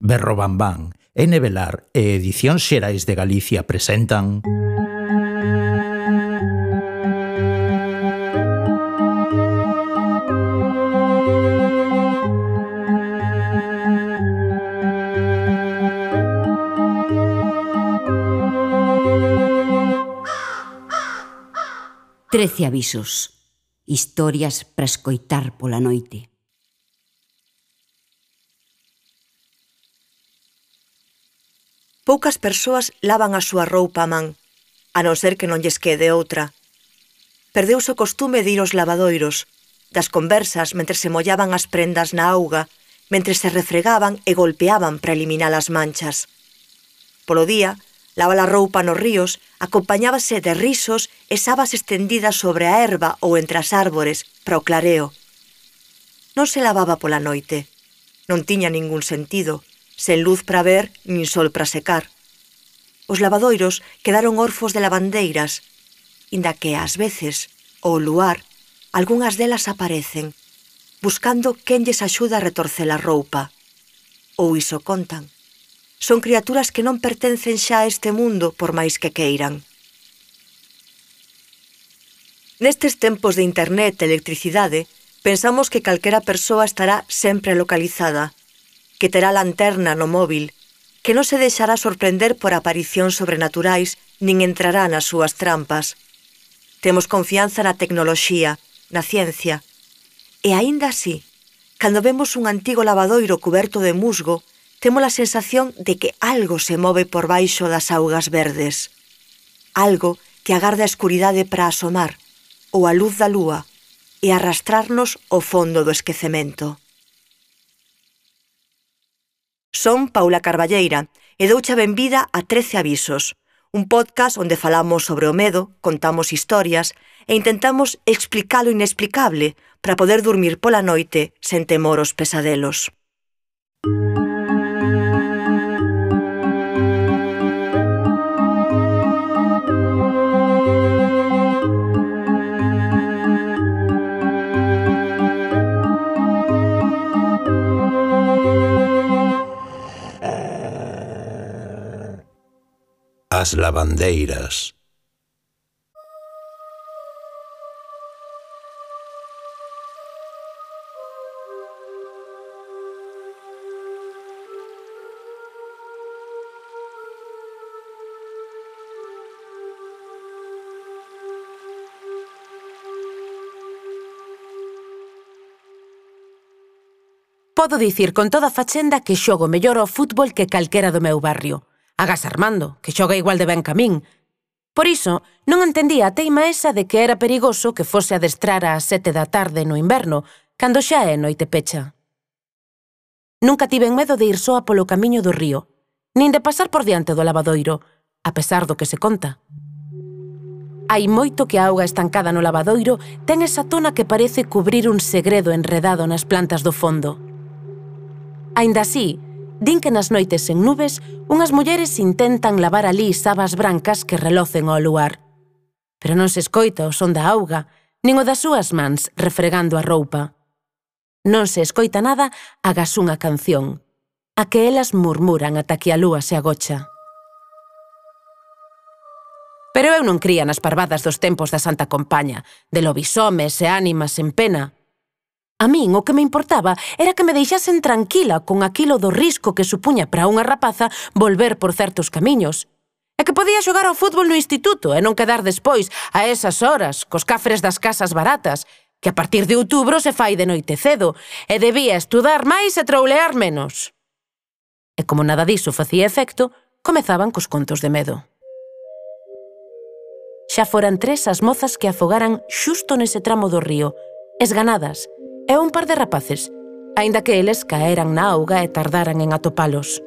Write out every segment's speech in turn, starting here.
Berrobambán N. Velar e Edición Xerais de Galicia presentan... Trece avisos. Historias para escoitar pola noite. Poucas persoas lavan a súa roupa a man, a non ser que non lles quede outra. Perdeuse o costume de ir aos lavadoiros, das conversas mentre se mollaban as prendas na auga, mentre se refregaban e golpeaban para eliminar as manchas. Polo día, lava a roupa nos ríos, acompañábase de risos e sabas estendidas sobre a erva ou entre as árbores para o clareo. Non se lavaba pola noite. Non tiña ningún sentido sen luz para ver nin sol para secar. Os lavadoiros quedaron orfos de lavandeiras, inda que ás veces, o luar, algunhas delas aparecen, buscando quen lles axuda a retorcer a roupa. Ou iso contan. Son criaturas que non pertencen xa a este mundo por máis que queiran. Nestes tempos de internet e electricidade, pensamos que calquera persoa estará sempre localizada, que terá lanterna no móvil, que non se deixará sorprender por aparicións sobrenaturais nin entrará nas súas trampas. Temos confianza na tecnoloxía, na ciencia. E aínda así, cando vemos un antigo lavadoiro cuberto de musgo, temos a sensación de que algo se move por baixo das augas verdes. Algo que agarda a escuridade para asomar, ou a luz da lúa, e arrastrarnos ao fondo do esquecemento. Son Paula Carballeira e doucha benvida a 13 avisos, un podcast onde falamos sobre o medo, contamos historias e intentamos explicar o inexplicable para poder dormir pola noite sen temor aos pesadelos. as lavandeiras. Podo dicir con toda facenda que xogo mellor ao fútbol que calquera do meu barrio agás Armando, que xoga igual de ben camín. Por iso, non entendía a teima esa de que era perigoso que fose adestrar ás sete da tarde no inverno, cando xa é noite pecha. Nunca tiven medo de ir soa polo camiño do río, nin de pasar por diante do lavadoiro, a pesar do que se conta. Hai moito que a auga estancada no lavadoiro ten esa tona que parece cubrir un segredo enredado nas plantas do fondo. Ainda así, din que nas noites sen nubes unhas mulleres intentan lavar ali sabas brancas que relocen ao luar. Pero non se escoita o son da auga, nin o das súas mans refregando a roupa. Non se escoita nada agas unha canción, a que elas murmuran ata que a lúa se agocha. Pero eu non cría nas parvadas dos tempos da Santa Compaña, de lobisomes e ánimas en pena, A min o que me importaba era que me deixasen tranquila con aquilo do risco que supuña para unha rapaza volver por certos camiños. E que podía xogar ao fútbol no instituto e non quedar despois a esas horas cos cafres das casas baratas, que a partir de outubro se fai de noite cedo, e debía estudar máis e troulear menos. E como nada diso facía efecto, comezaban cos contos de medo. Xa foran tres as mozas que afogaran xusto nese tramo do río, esganadas, e un par de rapaces, aínda que eles caeran na auga e tardaran en atopalos.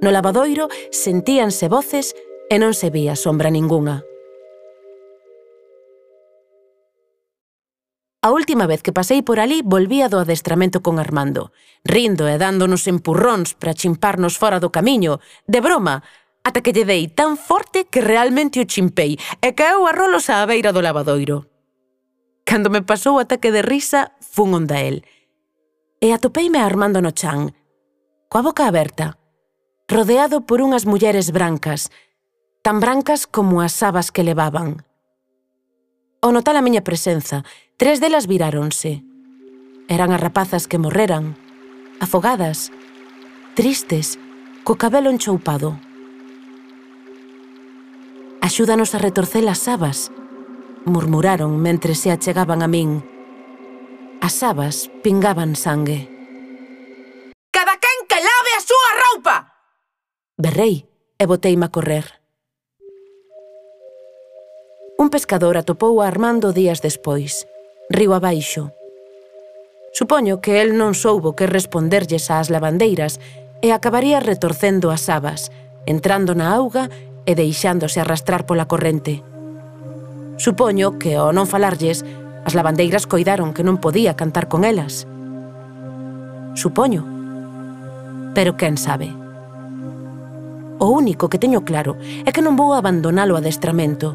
No lavadoiro sentíanse voces e non se vía sombra ningunha. A última vez que pasei por ali volvía do adestramento con Armando, rindo e dándonos empurróns para chimparnos fora do camiño, de broma, ata que lle dei tan forte que realmente o chimpei e caeu a rolos á beira do lavadoiro. Cando me pasou o ataque de risa, fun onda el. E atopeime armando no chan, coa boca aberta, rodeado por unhas mulleres brancas, tan brancas como as sabas que levaban. Ao notar a miña presenza, tres delas viráronse. Eran as rapazas que morreran, afogadas, tristes, co cabelo enchoupado. Axúdanos a retorcer as sabas, murmuraron mentre se achegaban a min. As sabas pingaban sangue. Cada quen que lave a súa roupa! Berrei e boteime a correr. Un pescador atopou a Armando días despois, río abaixo. Supoño que el non soubo que responderlles ás lavandeiras e acabaría retorcendo as sabas, entrando na auga e deixándose arrastrar pola corrente. Supoño que, ao non falarlles, as lavandeiras coidaron que non podía cantar con elas. Supoño. Pero quen sabe? O único que teño claro é que non vou abandonar o adestramento.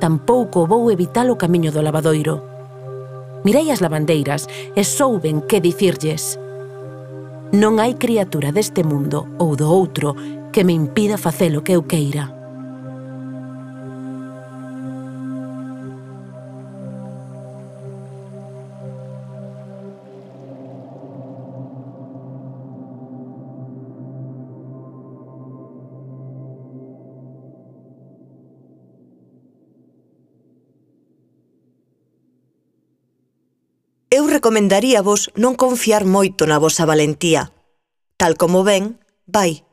Tampouco vou evitar o camiño do lavadoiro. Mirei as lavandeiras e souben que dicirlles. Non hai criatura deste mundo ou do outro que me impida facer o que eu queira. recomendaríavos non confiar moito na vosa valentía. Tal como ven, vai.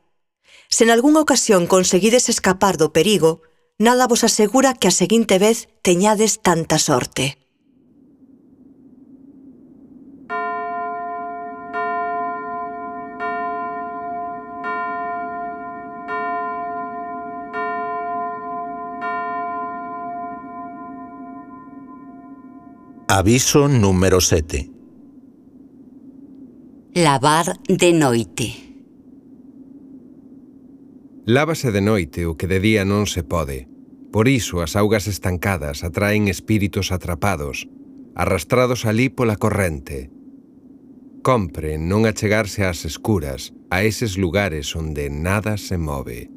Se nalgúnha ocasión conseguides escapar do perigo, nada vos asegura que a seguinte vez teñades tanta sorte. Aviso número 7. Lavar de noite. Lávase de noite o que de día non se pode. Por iso as augas estancadas atraen espíritos atrapados, arrastrados alí pola corrente. Compre non achegarse ás escuras, a eses lugares onde nada se move.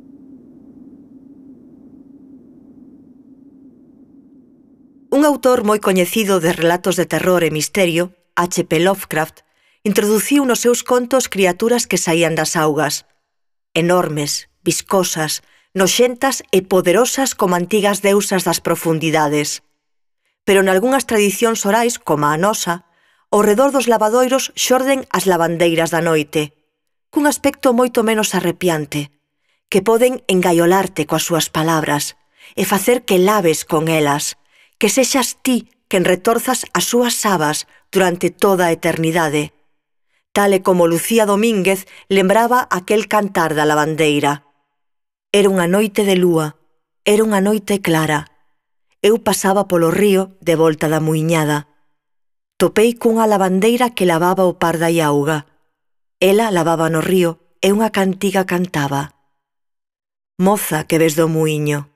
autor moi coñecido de relatos de terror e misterio, H.P. Lovecraft, introduciu nos seus contos criaturas que saían das augas. Enormes, viscosas, noxentas e poderosas como antigas deusas das profundidades. Pero nalgúnas tradicións orais, como a nosa, ao redor dos lavadoiros xorden as lavandeiras da noite, cun aspecto moito menos arrepiante, que poden engaiolarte coas súas palabras e facer que laves con elas, que sexas ti quen retorzas as súas sabas durante toda a eternidade. Tal e como Lucía Domínguez lembraba aquel cantar da lavandeira. Era unha noite de lúa, era unha noite clara. Eu pasaba polo río de volta da muiñada. Topei cunha lavandeira que lavaba o par da iauga. Ela lavaba no río e unha cantiga cantaba. Moza que ves do muiño,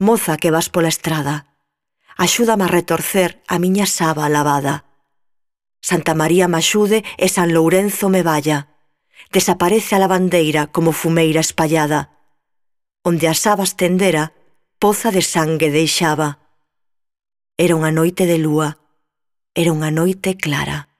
moza que vas pola estrada, Axúdame a retorcer a miña saba lavada. Santa María me axude e San Lourenzo me valla. Desaparece a lavandeira como fumeira espallada. Onde a saba estendera, poza de sangue deixaba. Era unha noite de lúa, era unha noite clara.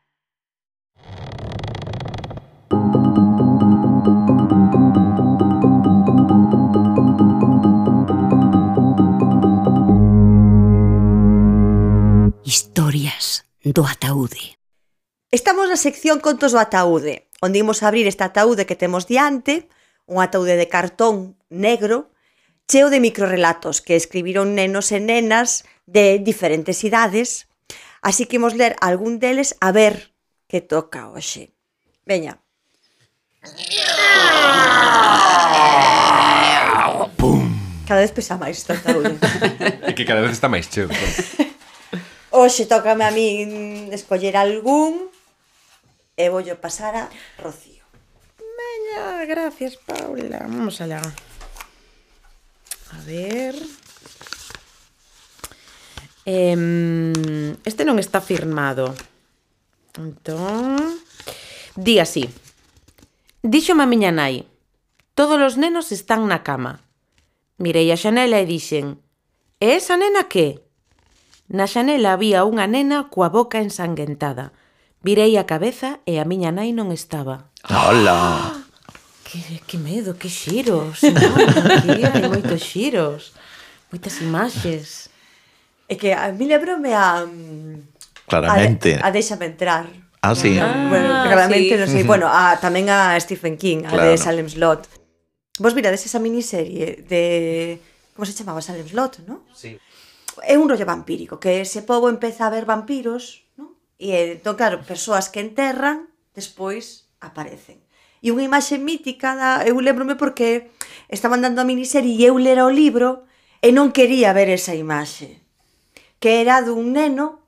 Historias do ataúde. Estamos na sección Contos do ataúde, onde imos abrir este ataúde que temos diante, un ataúde de cartón negro, cheo de microrelatos que escribiron nenos e nenas de diferentes idades, así que imos ler algún deles a ver que toca hoxe. Veña. Pum. Cada vez pesa máis este ataúde. É que cada vez está máis cheo. Claro. Hoxe tócame a min escoller algún e voullo pasar a Rocío. Veña, gracias, Paula. Vamos alá. A ver... Eh, este non está firmado. Entón... Di así. Díxome a miña nai, todos os nenos están na cama. Mirei a xanela e dixen, e esa nena que? Na xanela había unha nena coa boca ensanguentada. Virei a cabeza e a miña nai non estaba. Hola! Que, que medo, que xiros. Non, hai moitos xiros. Moitas imaxes. É que a mí lembrome a... Mm, claramente. A, de, a Deixame entrar. Ah, sí. Ah, ah bueno, claramente, sí. non sei. Bueno, a, tamén a Stephen King, a claro. de Salem's Lot. Vos mirades esa miniserie de... Como se chamaba? Salem's Lot, non? Sí é un rollo vampírico, que ese pobo empeza a ver vampiros, non? E entón, claro, persoas que enterran, despois aparecen. E unha imaxe mítica, da, eu lembrome porque estaban dando a miniserie e eu lera o libro e non quería ver esa imaxe, que era dun neno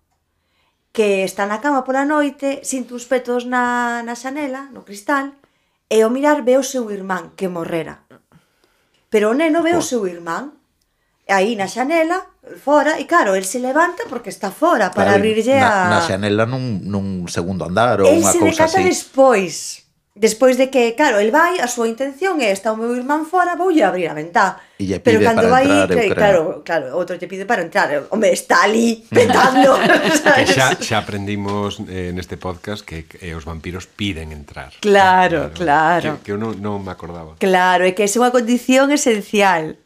que está na cama pola noite, sinto uns petos na, na xanela, no cristal, e ao mirar ve o seu irmán que morrera. Pero o neno ve o seu irmán aí na xanela fora e claro, el se levanta porque está fora para claro, abrirlle a na, na xanela nun, nun segundo andar ou unha cousa así. Decata así. despois. Despois de que, claro, el vai, a súa intención é está o meu irmán fora, voulle abrir a ventá. E Pero cando vai, entrar, claro, claro, claro, outro lle pide para entrar. Home, está ali petando. Mm. que xa, xa aprendimos eh, neste podcast que eh, os vampiros piden entrar. Claro, claro. claro. Que, que eu non, non me acordaba. Claro, é que é unha condición esencial.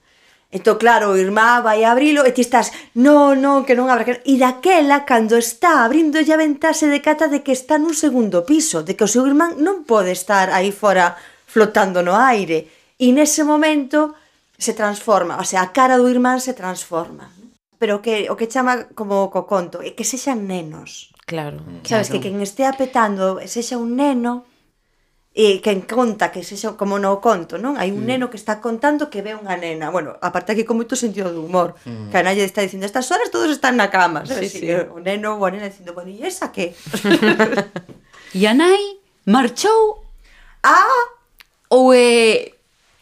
Entón, claro, o irmá vai abrilo e ti estás, no, no, que non abra. Que... E daquela, cando está abrindo a ventá, se decata de que está nun segundo piso, de que o seu irmán non pode estar aí fora flotando no aire. E nese momento se transforma, o sea, a cara do irmán se transforma. Pero que o que chama como co conto, é que sexan nenos. Claro. Sabes, claro. que quen estea petando sexa un neno, e quen conta que sexa como no conto, non? Hai un mm. neno que está contando que ve unha nena. Bueno, aparte aquí con moito sentido de humor. Mm. Que a nalle está dicindo, estas horas todos están na cama. Sí, sí. O neno ou a nena dicindo, bueno, e esa que? e a nai marchou Ah! Ou é... Eh,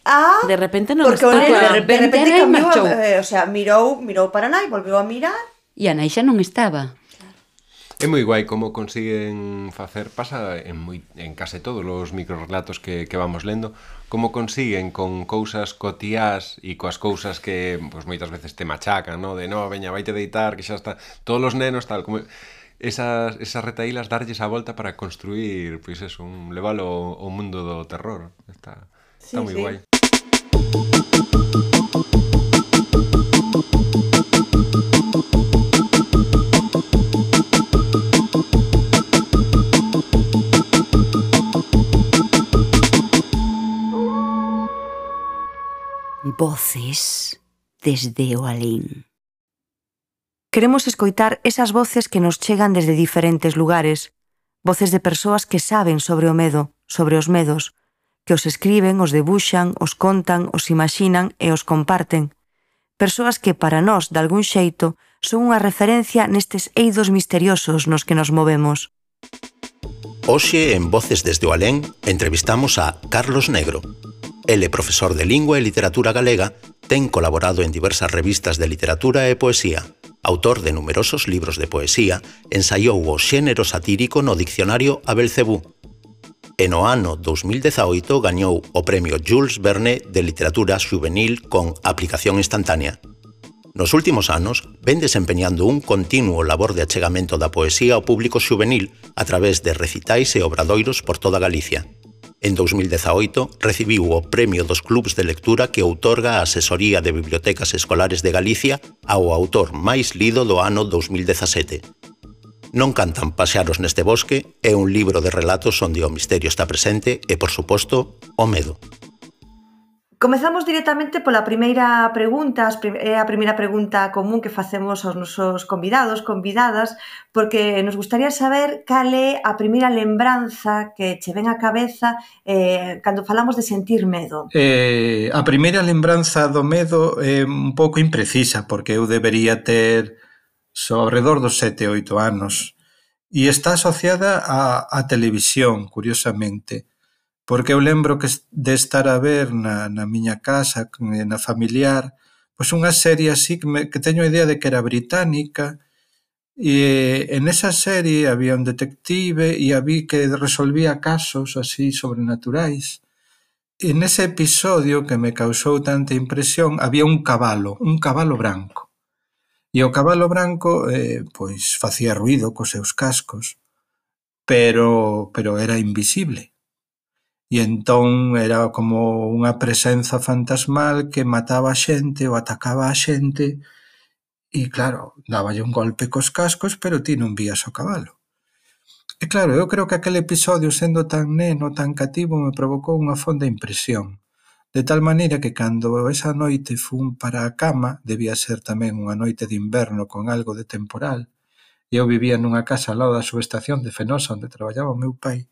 ah! De repente non porque está. Porque de repente, de repente cambiou, marchou. Eh, o sea, mirou, mirou para nai, volveu a mirar. E a nai xa non estaba. É moi guai como consiguen facer, pasa en, moi, en case todos os microrelatos que, que vamos lendo, como consiguen con cousas cotiás e coas cousas que pues, moitas veces te machacan, no? de no, veña, vaite deitar, que xa está, todos os nenos tal, como esas, esas retaílas darlles a volta para construir, pois pues, eso, un levalo ao mundo do terror. Está, está sí, moi sí. guai. voces desde o alén. Queremos escoitar esas voces que nos chegan desde diferentes lugares, voces de persoas que saben sobre o medo, sobre os medos, que os escriben, os debuxan, os contan, os imaxinan e os comparten. Persoas que para nós, de algún xeito, son unha referencia nestes eidos misteriosos nos que nos movemos. Hoxe en Voces desde o Alén entrevistamos a Carlos Negro, ele profesor de Lingua e Literatura Galega, ten colaborado en diversas revistas de literatura e poesía. Autor de numerosos libros de poesía, ensaiou o xénero satírico no diccionario Abel Cebú. E no ano 2018 gañou o premio Jules Verne de Literatura Juvenil con aplicación instantánea. Nos últimos anos, ven desempeñando un continuo labor de achegamento da poesía ao público juvenil a través de recitais e obradoiros por toda Galicia. En 2018 recibiu o Premio dos Clubs de Lectura que outorga a Asesoría de Bibliotecas Escolares de Galicia ao autor máis lido do ano 2017. Non cantan pasearos neste bosque é un libro de relatos onde o misterio está presente e, por suposto, o medo. Comezamos directamente pola primeira pregunta, é a primeira pregunta común que facemos aos nosos convidados, convidadas, porque nos gustaría saber cal é a primeira lembranza que che ven á cabeza eh, cando falamos de sentir medo. Eh, a primeira lembranza do medo é un pouco imprecisa, porque eu debería ter so, alrededor dos 7 ou 8 anos, e está asociada á, á televisión, curiosamente porque eu lembro que de estar a ver na, na miña casa, eh, na familiar, pois unha serie así que, me, que teño a idea de que era británica, e en esa serie había un detective e había que resolvía casos así sobrenaturais, E nese episodio que me causou tanta impresión había un cabalo, un cabalo branco. E o cabalo branco eh, pois facía ruido cos seus cascos, pero pero era invisible. E entón era como unha presenza fantasmal que mataba a xente ou atacaba a xente e, claro, dáballe un golpe cos cascos, pero ti non vías o cabalo. E claro, eu creo que aquel episodio, sendo tan neno, tan cativo, me provocou unha fonda impresión. De tal maneira que cando esa noite fun para a cama, debía ser tamén unha noite de inverno con algo de temporal, e eu vivía nunha casa ao lado da subestación de Fenosa onde traballaba o meu pai,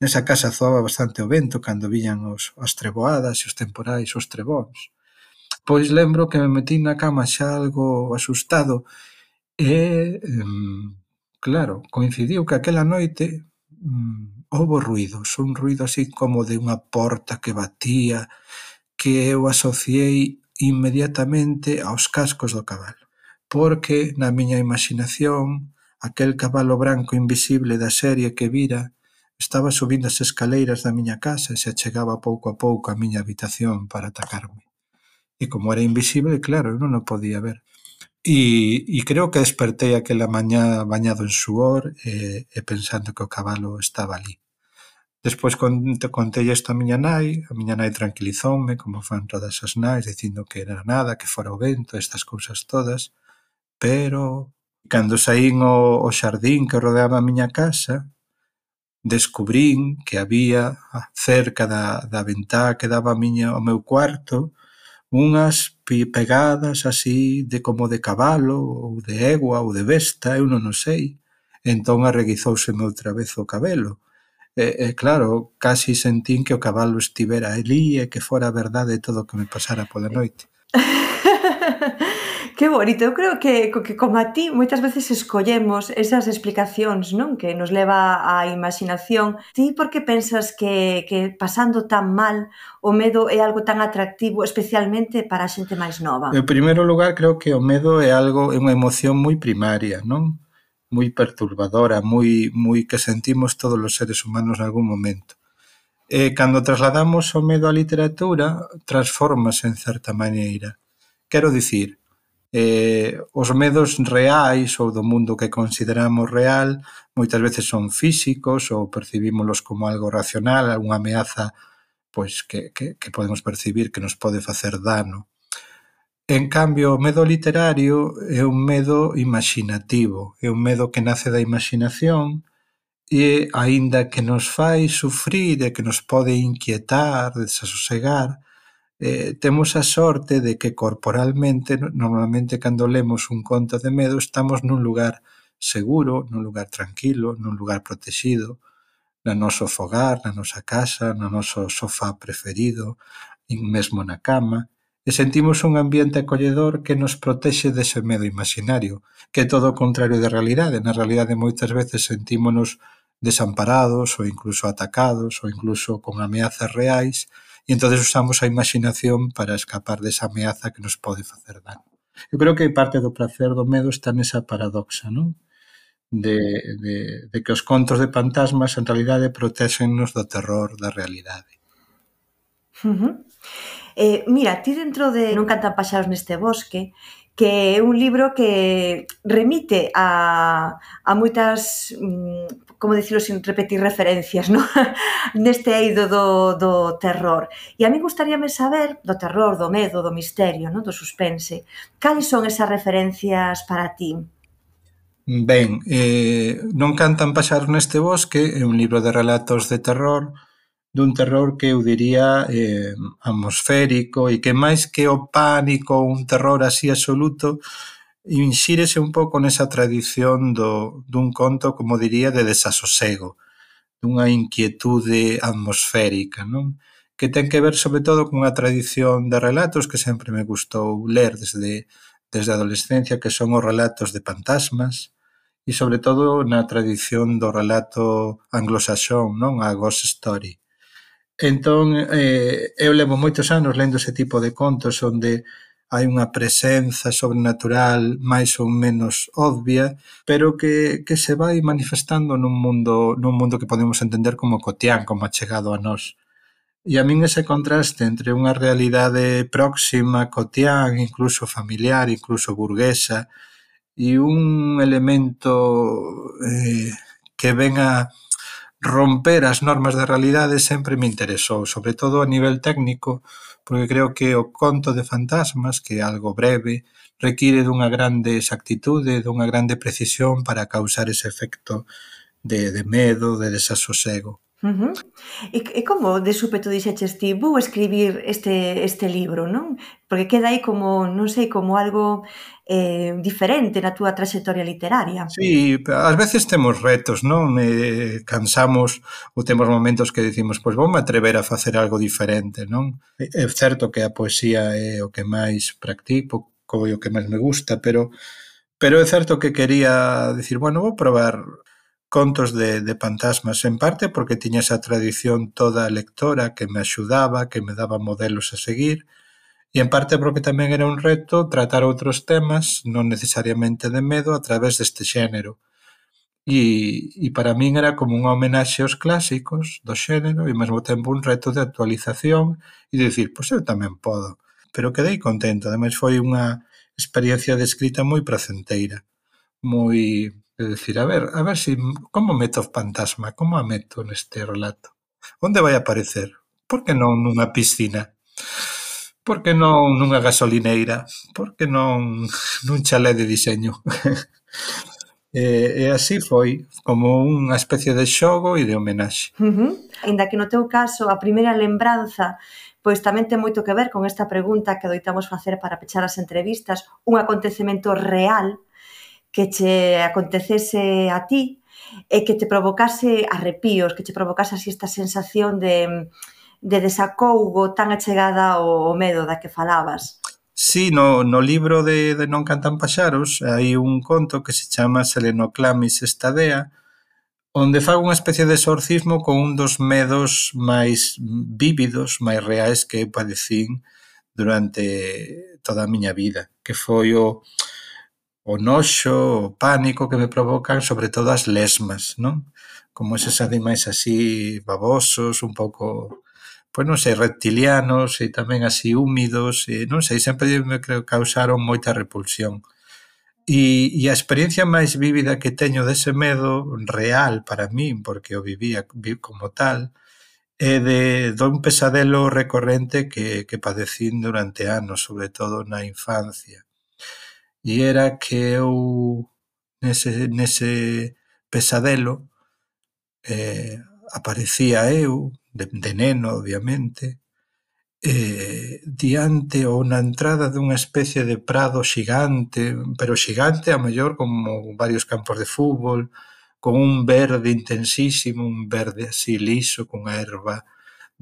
Nesa casa zoaba bastante o vento cando viñan os, as treboadas e os temporais, os trebóns. Pois lembro que me metí na cama xa algo asustado e, claro, coincidiu que aquela noite mm, houbo ruidos, un ruido así como de unha porta que batía, que eu asociei inmediatamente aos cascos do cabalo, porque na miña imaginación aquel cabalo branco invisible da serie que vira Estaba subindo as escaleiras da miña casa e se achegaba pouco a pouco á miña habitación para atacarme. E como era invisible, claro, eu non o podía ver. E, e creo que despertei aquela mañá bañado en suor e, e pensando que o cabalo estaba ali. Despois conte, contei isto a miña nai, a miña nai tranquilizoume, como fan todas as nais, dicindo que era nada, que fora o vento, estas cousas todas, pero cando saín o, o xardín que rodeaba a miña casa, descubrín que había cerca da, da ventá que daba a miña, ao meu cuarto unhas pegadas así de como de cabalo ou de égua ou de besta, eu non o sei. Entón arreguizouseme outra vez o cabelo. E, e claro, casi sentín que o cabalo estivera ali e que fora verdade todo o que me pasara pola noite. Que bonito, eu creo que, que como a ti moitas veces escollemos esas explicacións non que nos leva á imaginación. Ti por que pensas que, que pasando tan mal o medo é algo tan atractivo especialmente para a xente máis nova? En primeiro lugar, creo que o medo é algo é unha emoción moi primaria, non? moi perturbadora, moi, moi que sentimos todos os seres humanos en algún momento. E cando trasladamos o medo á literatura, transformase en certa maneira. Quero dicir, eh, os medos reais ou do mundo que consideramos real moitas veces son físicos ou percibímolos como algo racional, unha ameaza pois que, que, que podemos percibir que nos pode facer dano. En cambio, o medo literario é un medo imaginativo, é un medo que nace da imaginación e, aínda que nos fai sufrir e que nos pode inquietar, desasosegar, eh, temos a sorte de que corporalmente, normalmente cando lemos un conto de medo, estamos nun lugar seguro, nun lugar tranquilo, nun lugar protegido, na noso fogar, na nosa casa, no noso sofá preferido, mesmo na cama, e sentimos un ambiente acolledor que nos protexe dese medo imaginario, que é todo o contrario da realidade. Na realidade moitas veces sentímonos desamparados ou incluso atacados ou incluso con ameazas reais e entonces usamos a imaginación para escapar desa ameaza que nos pode facer dano. Eu creo que parte do placer do medo está nesa paradoxa, non? De, de, de que os contos de fantasmas en realidade protexennos do terror da realidade. Uh -huh. eh, mira, ti dentro de Non cantan paxaros neste bosque que é un libro que remite a, a moitas, mm, como dicirlo sin repetir referencias, no? neste eido do, do terror. E a mí gustaríame saber do terror, do medo, do misterio, no? do suspense. Cales son esas referencias para ti? Ben, eh, Non cantan pasar neste bosque é un libro de relatos de terror dun terror que eu diría eh, atmosférico e que máis que o pánico ou un terror así absoluto inxírese un pouco nesa tradición do, dun conto, como diría, de desasosego, dunha inquietude atmosférica, non? que ten que ver sobre todo cunha tradición de relatos que sempre me gustou ler desde, desde a adolescencia, que son os relatos de fantasmas, e sobre todo na tradición do relato anglosaxón, non a ghost story Entón, eh, eu levo moitos anos lendo ese tipo de contos onde hai unha presenza sobrenatural máis ou menos obvia, pero que, que se vai manifestando nun mundo, nun mundo que podemos entender como cotián, como achegado a nós. E a min ese contraste entre unha realidade próxima, cotián, incluso familiar, incluso burguesa, e un elemento eh, que ven a, romper as normas da realidade sempre me interesou, sobre todo a nivel técnico, porque creo que o conto de fantasmas, que é algo breve, require dunha grande exactitude, dunha grande precisión para causar ese efecto de, de medo, de desasosego. Uh -huh. E, e como de súpeto dixeches ti, vou escribir este, este libro, non? Porque queda aí como, non sei, como algo eh, diferente na túa trayectoria literaria. Sí, ás veces temos retos, non? Eh, cansamos ou temos momentos que dicimos, pois vou me atrever a facer algo diferente, non? É certo que a poesía é o que máis practico, e o que máis me gusta, pero pero é certo que quería decir, bueno, vou probar contos de, de pantasmas, en parte porque tiña esa tradición toda lectora que me axudaba, que me daba modelos a seguir, e en parte porque tamén era un reto tratar outros temas, non necesariamente de medo, a través deste xénero. E, e para min era como unha homenaxe aos clásicos do xénero e ao mesmo tempo un reto de actualización e de dicir, pois eu tamén podo. Pero quedei contento, ademais foi unha experiencia de escrita moi placenteira, moi É dicir, a ver, a ver si como meto o fantasma, como a meto neste relato? Onde vai aparecer? Por que non nunha piscina? Por que non nunha gasolineira? Por que non nun chalé de diseño? E, e así foi, como unha especie de xogo e de homenaxe. Uh -huh. Que no teu caso a primeira lembranza pois tamén ten moito que ver con esta pregunta que doitamos facer para pechar as entrevistas, un acontecemento real que che acontecese a ti e que te provocase arrepíos, que che provocase así esta sensación de, de desacougo tan achegada ao medo da que falabas. Sí, no, no libro de, de Non cantan paxaros hai un conto que se chama Selenoclamis Estadea, onde fago unha especie de exorcismo con un dos medos máis vívidos, máis reais que eu padecín durante toda a miña vida, que foi o, o noxo, o pánico que me provocan sobre todo as lesmas, non? Como eses animais así babosos, un pouco pois non sei, reptilianos e tamén así húmidos, e non sei, sempre me creo causaron moita repulsión. E, e a experiencia máis vívida que teño dese medo real para min, porque o vivía como tal, é de, de un pesadelo recorrente que, que padecín durante anos, sobre todo na infancia. E era que eu nese, nese pesadelo eh, aparecía eu, de, de neno obviamente, eh, diante ou na entrada dunha especie de prado xigante, pero xigante a mellor como varios campos de fútbol, con un verde intensísimo, un verde así liso, cunha erva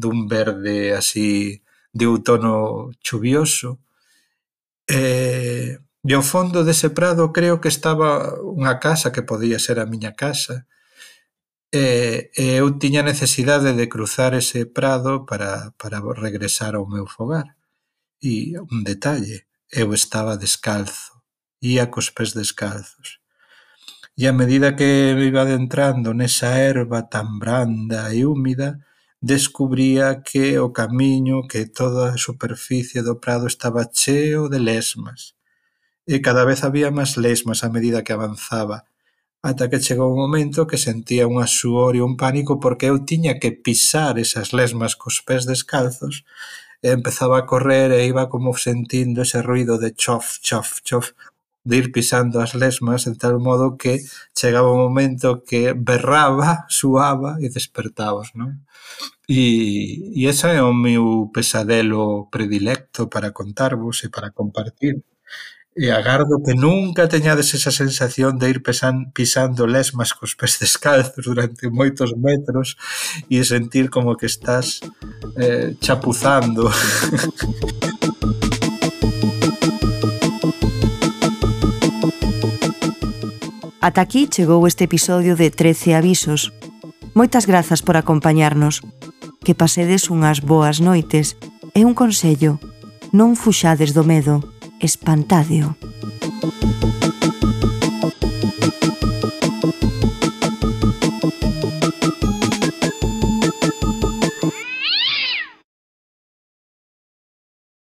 dun verde así de outono chuvioso. Eh, E ao fondo dese prado creo que estaba unha casa que podía ser a miña casa. E, e eu tiña necesidade de cruzar ese prado para, para regresar ao meu fogar. E un detalle, eu estaba descalzo, ia cos pés descalzos. E a medida que me iba adentrando nesa erva tan branda e húmida, descubría que o camiño, que toda a superficie do prado estaba cheo de lesmas e cada vez había máis lesmas a medida que avanzaba, ata que chegou un momento que sentía unha suor e un pánico porque eu tiña que pisar esas lesmas cos pés descalzos e empezaba a correr e iba como sentindo ese ruido de chof, chof, chof de ir pisando as lesmas en tal modo que chegaba un momento que berraba, suaba e despertabas, non? E, e ese é o meu pesadelo predilecto para contarvos e para compartir. E agardo que nunca teñades esa sensación de ir pesan, pisando lesmas cos pés descalzos durante moitos metros e sentir como que estás eh, chapuzando. Ata aquí chegou este episodio de 13 avisos. Moitas grazas por acompañarnos. Que pasedes unhas boas noites e un consello, non fuxades do medo Espantadio.